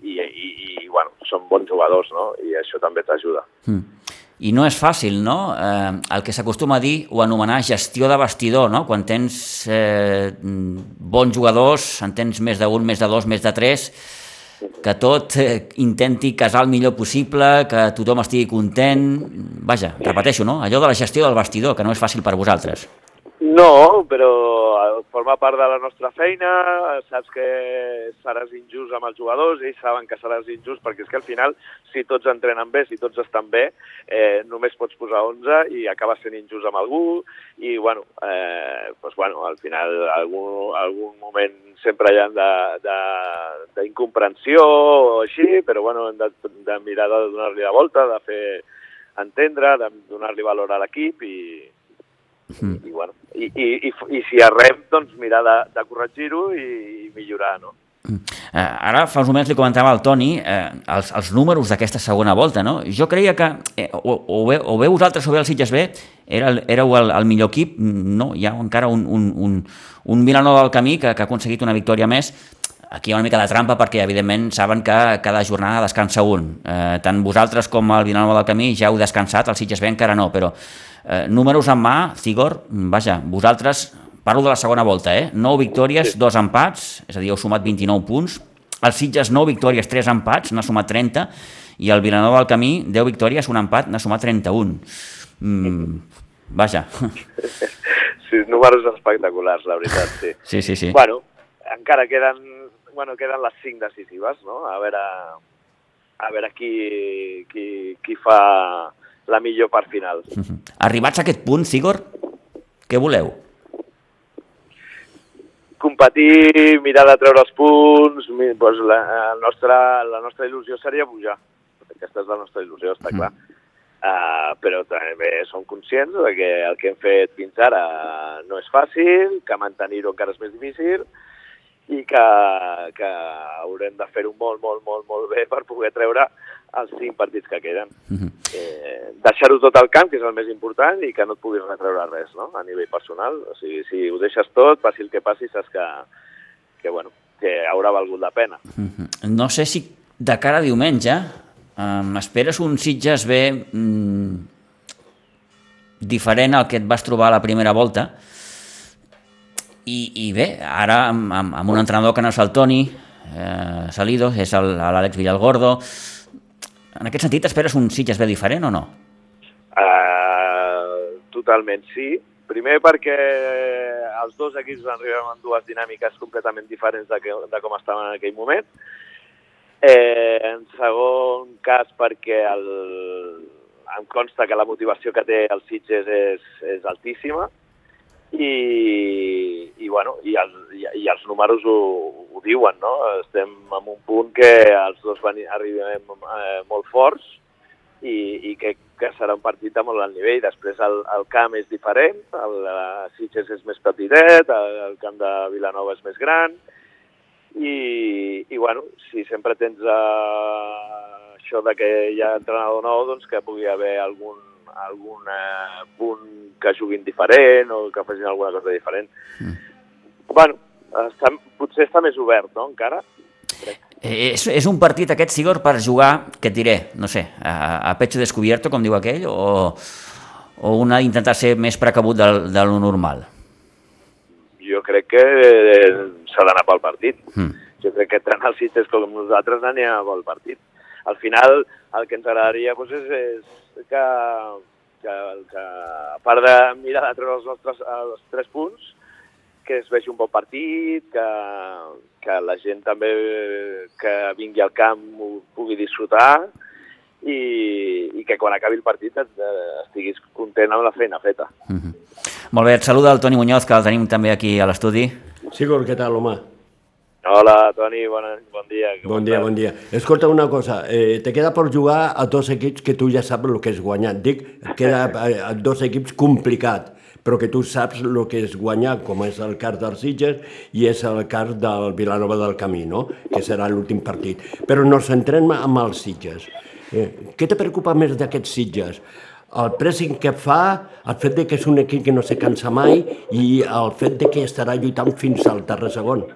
i, i, i bueno, són bons jugadors no? i això també t'ajuda. Mm i no és fàcil, no? Eh, el que s'acostuma a dir o anomenar gestió de vestidor, no? Quan tens eh, bons jugadors, en tens més d'un, més de dos, més de tres, que tot eh, intenti casar el millor possible, que tothom estigui content... Vaja, repeteixo, no? Allò de la gestió del vestidor, que no és fàcil per vosaltres. No, però forma part de la nostra feina, saps que seràs injust amb els jugadors, ells saben que seràs injust perquè és que al final, si tots entrenen bé, si tots estan bé, eh, només pots posar 11 i acabes sent injust amb algú i, bueno, eh, pues, bueno al final algun, algun moment sempre hi ha d'incomprensió o així, però bueno, hem de, de mirar de donar-li la volta, de fer entendre, de donar-li valor a l'equip i, Mm. I, bueno, i, i, i, i si arrem, doncs mirar de, de corregir-ho i, i millorar, no? Mm. Eh, ara, fa uns moments li comentava al Toni eh, els, els números d'aquesta segona volta, no? Jo creia que eh, o, o, bé, o bé vosaltres o bé el Sitges B era, éreu el, el millor equip, no, hi ha encara un, un, un, un Vilanova del camí que, que ha aconseguit una victòria més, aquí hi ha una mica de trampa perquè evidentment saben que cada jornada descansa un, eh, tant vosaltres com el Vilanova del camí ja heu descansat, el Sitges B encara no, però Eh, números en mà, Cigor, vaja, vosaltres, parlo de la segona volta, eh? 9 victòries, sí. 2 empats, és a dir, heu sumat 29 punts. El Sitges, 9 victòries, 3 empats, n'ha sumat 30, i el Vilanova del Camí, 10 victòries, un empat, n'ha sumat 31. Mm, vaja. Sí, números espectaculars, la veritat, sí. Sí, sí, sí. Bueno, encara queden, bueno, queden les 5 decisives, no? A veure, a veure qui, qui, qui fa la millor part final. Uh -huh. Arribats a aquest punt, Sigor, què voleu? Competir, mirar de treure els punts, doncs la, la, nostra, la nostra il·lusió seria pujar. Aquesta és la nostra il·lusió, està clar. Uh -huh. Uh, però també som conscients de que el que hem fet fins ara no és fàcil, que mantenir-ho encara és més difícil i que, que haurem de fer-ho molt, molt, molt, molt bé per poder treure els cinc partits que queden. Uh -huh. eh, Deixar-ho tot al camp, que és el més important, i que no et puguis retreure res, no?, a nivell personal. O sigui, si ho deixes tot, passi el que passi, saps que, que, bueno, que haurà valgut la pena. Uh -huh. No sé si de cara a diumenge um, esperes un Sitges bé mm, diferent al que et vas trobar a la primera volta, i, i bé, ara amb, amb, amb un entrenador que no és el Toni, eh, Salido, és l'Àlex Villalgordo, en aquest sentit, esperes un Sitges bé diferent o no? Uh, totalment sí. Primer perquè els dos equips arribem en dues dinàmiques completament diferents de, que, de com estaven en aquell moment. Eh, en segon cas perquè el, em consta que la motivació que té el Sitges és, és altíssima i, i, bueno, i, el, i, i els números ho, ho diuen, no? Estem en un punt que els dos van, arribem eh, molt forts i, i crec que serà un partit de molt alt nivell. Després el, el camp és diferent, el Sitges és més petitet, el, el camp de Vilanova és més gran, i, i bueno, si sempre tens uh, això de que hi ha entrenador nou, doncs que pugui haver algun, algun uh, punt que juguin diferent o que facin alguna cosa diferent. Mm. Bueno, està, potser està més obert, no?, encara. Eh, és, és un partit aquest, Sigor, per jugar, què et diré, no sé, a, a pecho descubierto, com diu aquell, o, o una intentar ser més precabut de, de lo normal? Jo crec que s'ha d'anar pel partit. Mm. Jo crec que tant els Sitges com nosaltres anem pel partit. Al final, el que ens agradaria doncs, és, és que, que, que, a part de mirar de treure els nostres els tres punts, que es vegi un bon partit, que, que la gent també que vingui al camp ho pugui disfrutar i, i que quan acabi el partit estiguis content amb la feina feta. Mm -hmm. Molt bé, et saluda el Toni Muñoz, que el tenim també aquí a l'estudi. Sigur, què tal, home? Hola, Toni, bon, bon dia. Bon dia, bon dia. Escolta una cosa, eh, te queda per jugar a dos equips que tu ja saps el que és guanyat. Dic, queda a dos equips complicat però que tu saps el que és guanyar, com és el cas dels Sitges i és el cas del Vilanova del Camí, no? que serà l'últim partit. Però nos centrem amb els Sitges. Eh, què te preocupa més d'aquests Sitges? El pressing que fa, el fet de que és un equip que no se cansa mai i el fet de que estarà lluitant fins al tercer segon.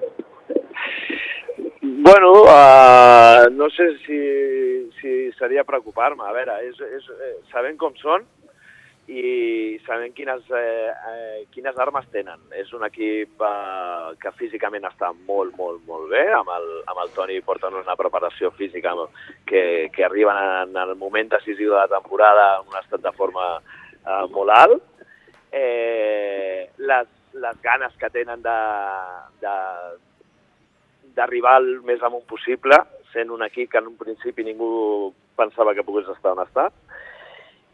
Bueno, uh, no sé si, si seria preocupar-me. A veure, és, és, eh, sabem com són, i sabem quines, eh, eh, quines armes tenen. És un equip eh, que físicament està molt, molt, molt bé, amb el, amb el Toni porten una preparació física que, que arriben en el moment decisiu de la temporada en un estat de forma eh, molt alt. Eh, les, les ganes que tenen de, de, d'arribar el més amunt possible, sent un equip que en un principi ningú pensava que pogués estar on està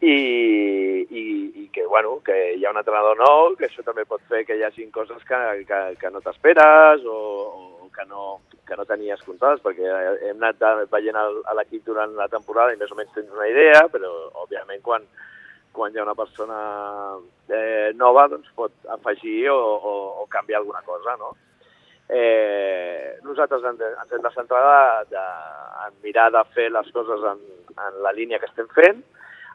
i, i, i que, bueno, que hi ha un entrenador nou, que això també pot fer que hi hagin coses que, que, que no t'esperes o, o que, no, que no tenies comptades, perquè hem anat veient l'equip durant la temporada i més o menys tens una idea, però òbviament quan, quan hi ha una persona eh, nova doncs pot afegir o, o, o canviar alguna cosa, no? Eh, nosaltres ens, ens hem de centrar de, de, en mirar de fer les coses en, en la línia que estem fent,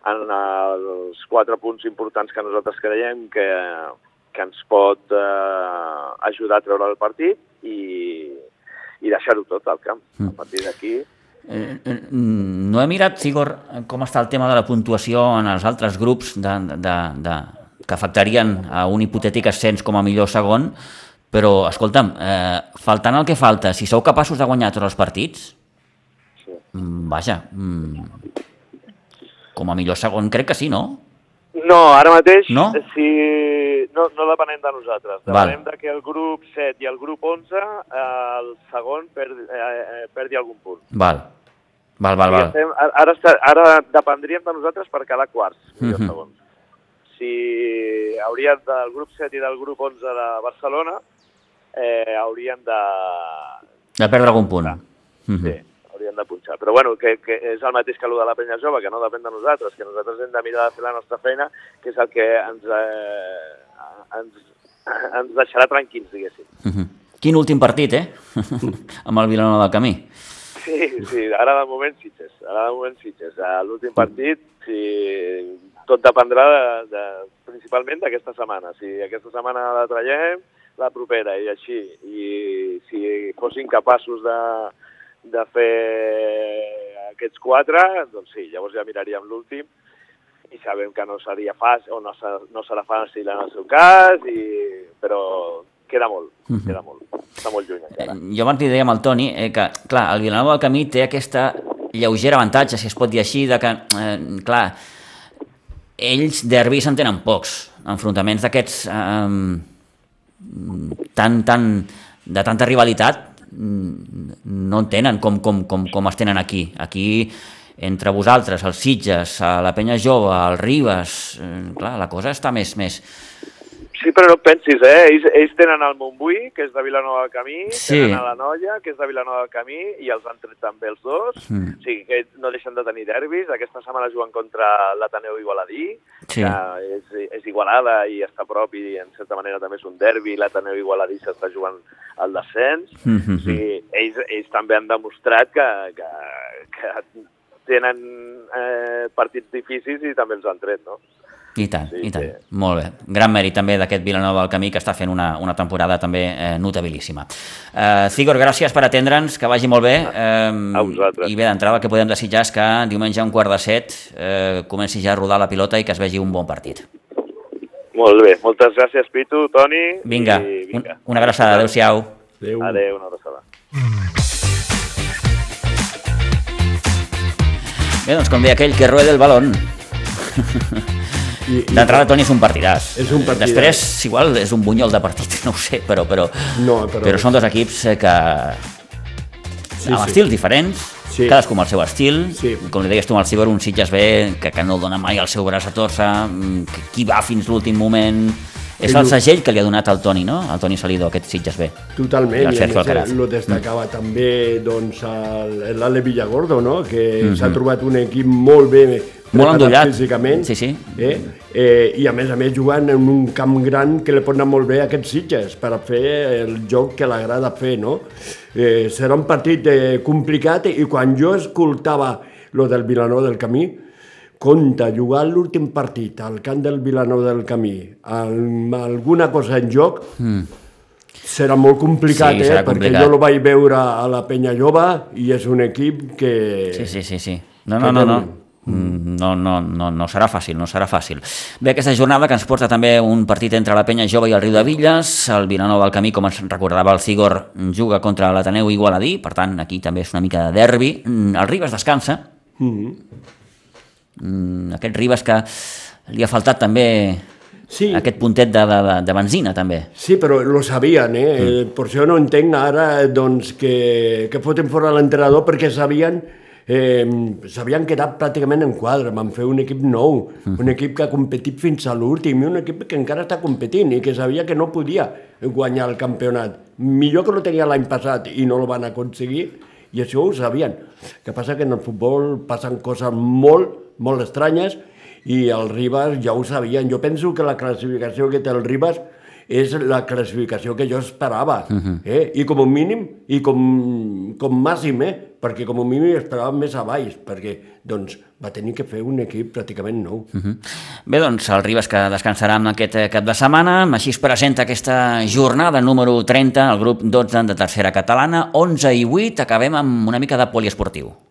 en els quatre punts importants que nosaltres creiem que, que ens pot eh, ajudar a treure el partit i, i deixar-ho tot al camp. Mm. A partir d'aquí... Eh, eh, no he mirat, Sigor, com està el tema de la puntuació en els altres grups de, de, de, que afectarien a un hipotètic ascens com a millor segon, però, escolta'm, eh, faltant el que falta, si sou capaços de guanyar tots els partits, sí. Mm, vaja, mm, com a millor segon crec que sí, no? No, ara mateix no? Si... no, no depenem de nosaltres. Depenem Val. de que el grup 7 i el grup 11 eh, el segon perdi, eh, eh, perdi algun punt. Val. Val, val, val. Estem, ara, ara dependríem de nosaltres per cada quarts, mm -hmm. segons. Si haurien del grup 7 i del grup 11 de Barcelona, eh, haurien de... De perdre algun punt. Mm -hmm. Sí haurien de punxar. Però bueno, que, que és el mateix que el de la penya jove, que no depèn de nosaltres, que nosaltres hem de mirar de fer la nostra feina, que és el que ens, eh, ens, ens deixarà tranquils, diguéssim. Uh -huh. Quin últim partit, eh? amb el Vilanova del Camí. Sí, sí, ara de moment Sitges, ara de moment Sitges. L'últim partit, sí, tot dependrà de, de, principalment d'aquesta setmana. Si aquesta setmana la traiem, la propera, i així. I si fossin capaços de, de fer aquests quatre, doncs sí, llavors ja miraríem l'últim i sabem que no seria fàcil o no, no serà fàcil en el seu cas, i, però queda molt, mhm. queda molt, està molt lluny encara. Eh, jo abans li deia al Toni eh, que, clar, el Vilanova del Camí té aquesta lleugera avantatge, si es pot dir així, de que, eh, clar, ells derbis en tenen pocs, enfrontaments d'aquests eh, tan, tan, de tanta rivalitat no en tenen com, com, com, com es tenen aquí. Aquí, entre vosaltres, els Sitges, la Penya Jove, el Ribes, eh, clar, la cosa està més... més Sí, però no et pensis, eh? Ells, ells tenen el Montbui, que és de Vilanova del Camí, Sí. tenen a la Noia, que és de Vilanova del Camí, i els han tret també els dos. Mm. O sigui, que no deixen de tenir derbis. Aquesta setmana juguen contra l'Ateneu Igualadí, Sí. que és, és Igualada i està prop i en certa manera també és un derbi. L'Ateneu Igualadí s'està jugant al descens. Mhm. O sigui, ells, ells també han demostrat que, que, que tenen eh, partits difícils i també els han tret, no? I tant, Sí, i tant. sí. Molt bé. Gran mèrit també d'aquest Vilanova del Camí que està fent una, una temporada també eh, notabilíssima. Eh, Cigor, gràcies per atendre'ns, que vagi molt bé. Eh, A vosaltres. I bé, d'entrada el que podem desitjar és que diumenge a un quart de set eh, comenci ja a rodar la pilota i que es vegi un bon partit. Molt bé. Moltes gràcies, Pitu, Toni. Vinga, I, un, una abraçada. Adéu-siau. Adéu. Adéu, una abraçada. Bé, doncs com deia aquell que rueda el balón. D'entrada, Toni, és un partidàs. És un partidàs. Després, igual, és un bunyol de partit, no ho sé, però, però, No, però- però són dos equips eh, que... Sí, amb sí. estils diferents, Sí. cadascú amb el seu estil. Sí. Com li deies tu amb el Cibor, un Sitges bé, que, que no dona mai el seu braç a torça, mm, que qui va fins l'últim moment... És el Ell- segell que li ha donat al Toni, no? Al Toni Salido, aquest Sitges bé. Totalment, I el i a Sergio més eh, lo destacava mm. també doncs, el- l'Ale Villagordo, no? que Mhm. s'ha trobat un equip molt bé Molt endollat. físicament, Sí, sí. Eh? Eh, i a més a més jugant en un camp gran que li pot anar molt bé a aquests Sitges per a fer el joc que l'agrada fer, no? Eh, serà un partit eh, complicat i quan jo escoltava lo del Vilanova del Camí, compte, jugar l'últim partit al camp del Vilanova del Camí amb alguna cosa en joc, serà molt complicat, Sí, eh? serà perquè complicat. jo el vaig veure a la Penya Jove i és un equip que... Sí, sí, sí, sí. No, no, no, no. Mm, No, no, no, no serà fàcil, no serà fàcil. Bé, aquesta jornada que ens porta també un partit entre la Penya Jove i el Riu de Villes, el Vilanova del Camí, com ens recordava el Cigor, juga contra l'Ateneu Igualadí, per tant, aquí també és una mica de derbi. Mm, El Ribes descansa, Mhm. Mm, aquest Ribes que li ha faltat també Sí. aquest puntet de, de, de, de benzina, també. Sí, però lo sabien, eh? Mm. Per això no entenc ara doncs, que, que foten fora l'entrenador perquè sabien eh, s'havien quedat pràcticament en quadre, van fer un equip nou, un equip que ha competit fins a l'últim i un equip que encara està competint i que sabia que no podia guanyar el campionat. Millor que no tenia l'any passat i no el van aconseguir i això ho sabien. El que passa que en el futbol passen coses molt, molt estranyes i el Ribas ja ho sabien. Jo penso que la classificació que té el Ribas és la classificació que jo esperava. Uh -huh. eh? I com a mínim, i com, com màxim, eh? perquè com a mínim esperava més a baix, perquè doncs, va tenir que fer un equip pràcticament nou. Uh -huh. Bé, doncs el Ribes que descansarà en aquest eh, cap de setmana, així es presenta aquesta jornada número 30, el grup 12 de tercera catalana, 11 i 8, acabem amb una mica de poliesportiu.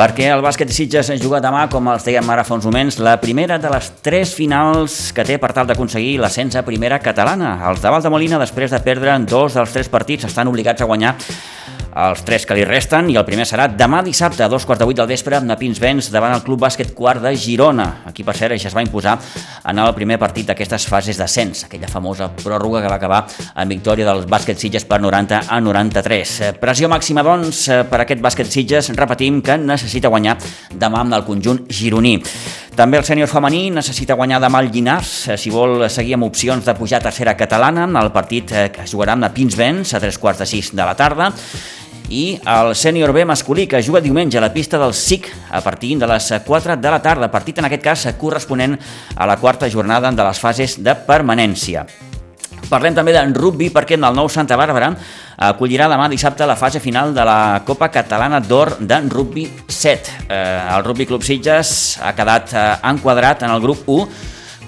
Perquè el bàsquet Sitges juga demà, com els dèiem ara fa uns moments, la primera de les tres finals que té per tal d'aconseguir l'ascens a primera catalana. Els de Valdemolina, després de perdre dos dels tres partits, estan obligats a guanyar els tres que li resten i el primer serà demà dissabte a dos quarts de vuit del vespre a Pinsbens davant el Club Bàsquet Quart de Girona. Aquí, per cert, ja es va imposar en el primer partit d'aquestes fases d'ascens, aquella famosa pròrroga que va acabar amb victòria dels bàsquet Sitges per 90 a 93. Eh, Pressió màxima, doncs, eh, per aquest bàsquet Sitges, repetim que necessita guanyar demà amb el conjunt gironí. També el sènior femení necessita guanyar demà el Llinars, eh, si vol seguir amb opcions de pujar a tercera catalana, el partit que jugarà amb la Pinsbens a tres quarts de sis de la tarda, i el sènior B masculí que juga diumenge a la pista del SIC a partir de les 4 de la tarda, partit en aquest cas corresponent a la quarta jornada de les fases de permanència. Parlem també d'en rugby perquè en el nou Santa Bàrbara acollirà demà dissabte la fase final de la Copa Catalana d'Or d'en rugby 7. Eh, el Rugby Club Sitges ha quedat eh, enquadrat en el grup 1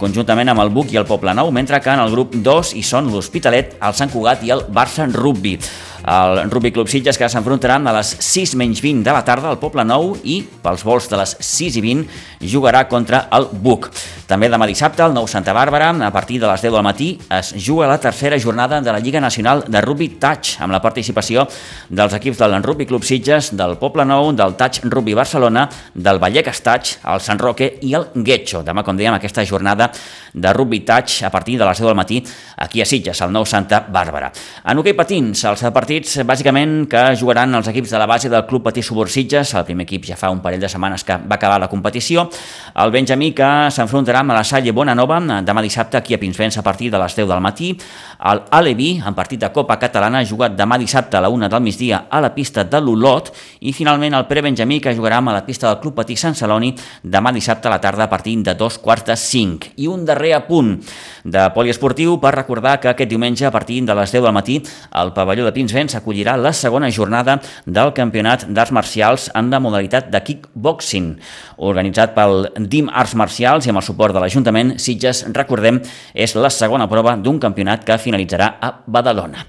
conjuntament amb el Buc i el Poble Nou, mentre que en el grup 2 hi són l'Hospitalet, el Sant Cugat i el Barça Rugby. El Rugby Club Sitges que s'enfrontaran a les 6 menys 20 de la tarda al Poble Nou i pels vols de les 6 i 20 jugarà contra el Buc. També demà dissabte, el nou Santa Bàrbara, a partir de les 10 del matí, es juga la tercera jornada de la Lliga Nacional de Rugby Touch, amb la participació dels equips del Rugby Club Sitges, del Poble Nou, del Touch Rugby Barcelona, del Vallecas Touch, el Sant Roque i el Guetxo. Demà, com dèiem, aquesta jornada de rugby touch a partir de les 10 del matí aquí a Sitges, al nou Santa Bàrbara. En hoquei patins, els partits bàsicament que jugaran els equips de la base del Club Patí Subur Sitges, el primer equip ja fa un parell de setmanes que va acabar la competició, el Benjamí que s'enfrontarà amb la Salle Bonanova demà dissabte aquí a Pinsbens a partir de les 10 del matí, el Alevi, en partit de Copa Catalana, jugat demà dissabte a la 1 del migdia a la pista de l'Olot i finalment el Pere Benjamí que jugarà a la pista del Club Patí Sant Celoni demà dissabte a la tarda a partir de dos quarts de cinc. I un darrer apunt de poliesportiu per recordar que aquest diumenge a partir de les 10 del matí el pavelló de Pinsbens acollirà la segona jornada del Campionat d'Arts Marcials en la modalitat de kickboxing organitzat pel DIM Arts Marcials i amb el suport de l'Ajuntament Sitges, recordem, és la segona prova d'un campionat que finalitzarà a Badalona.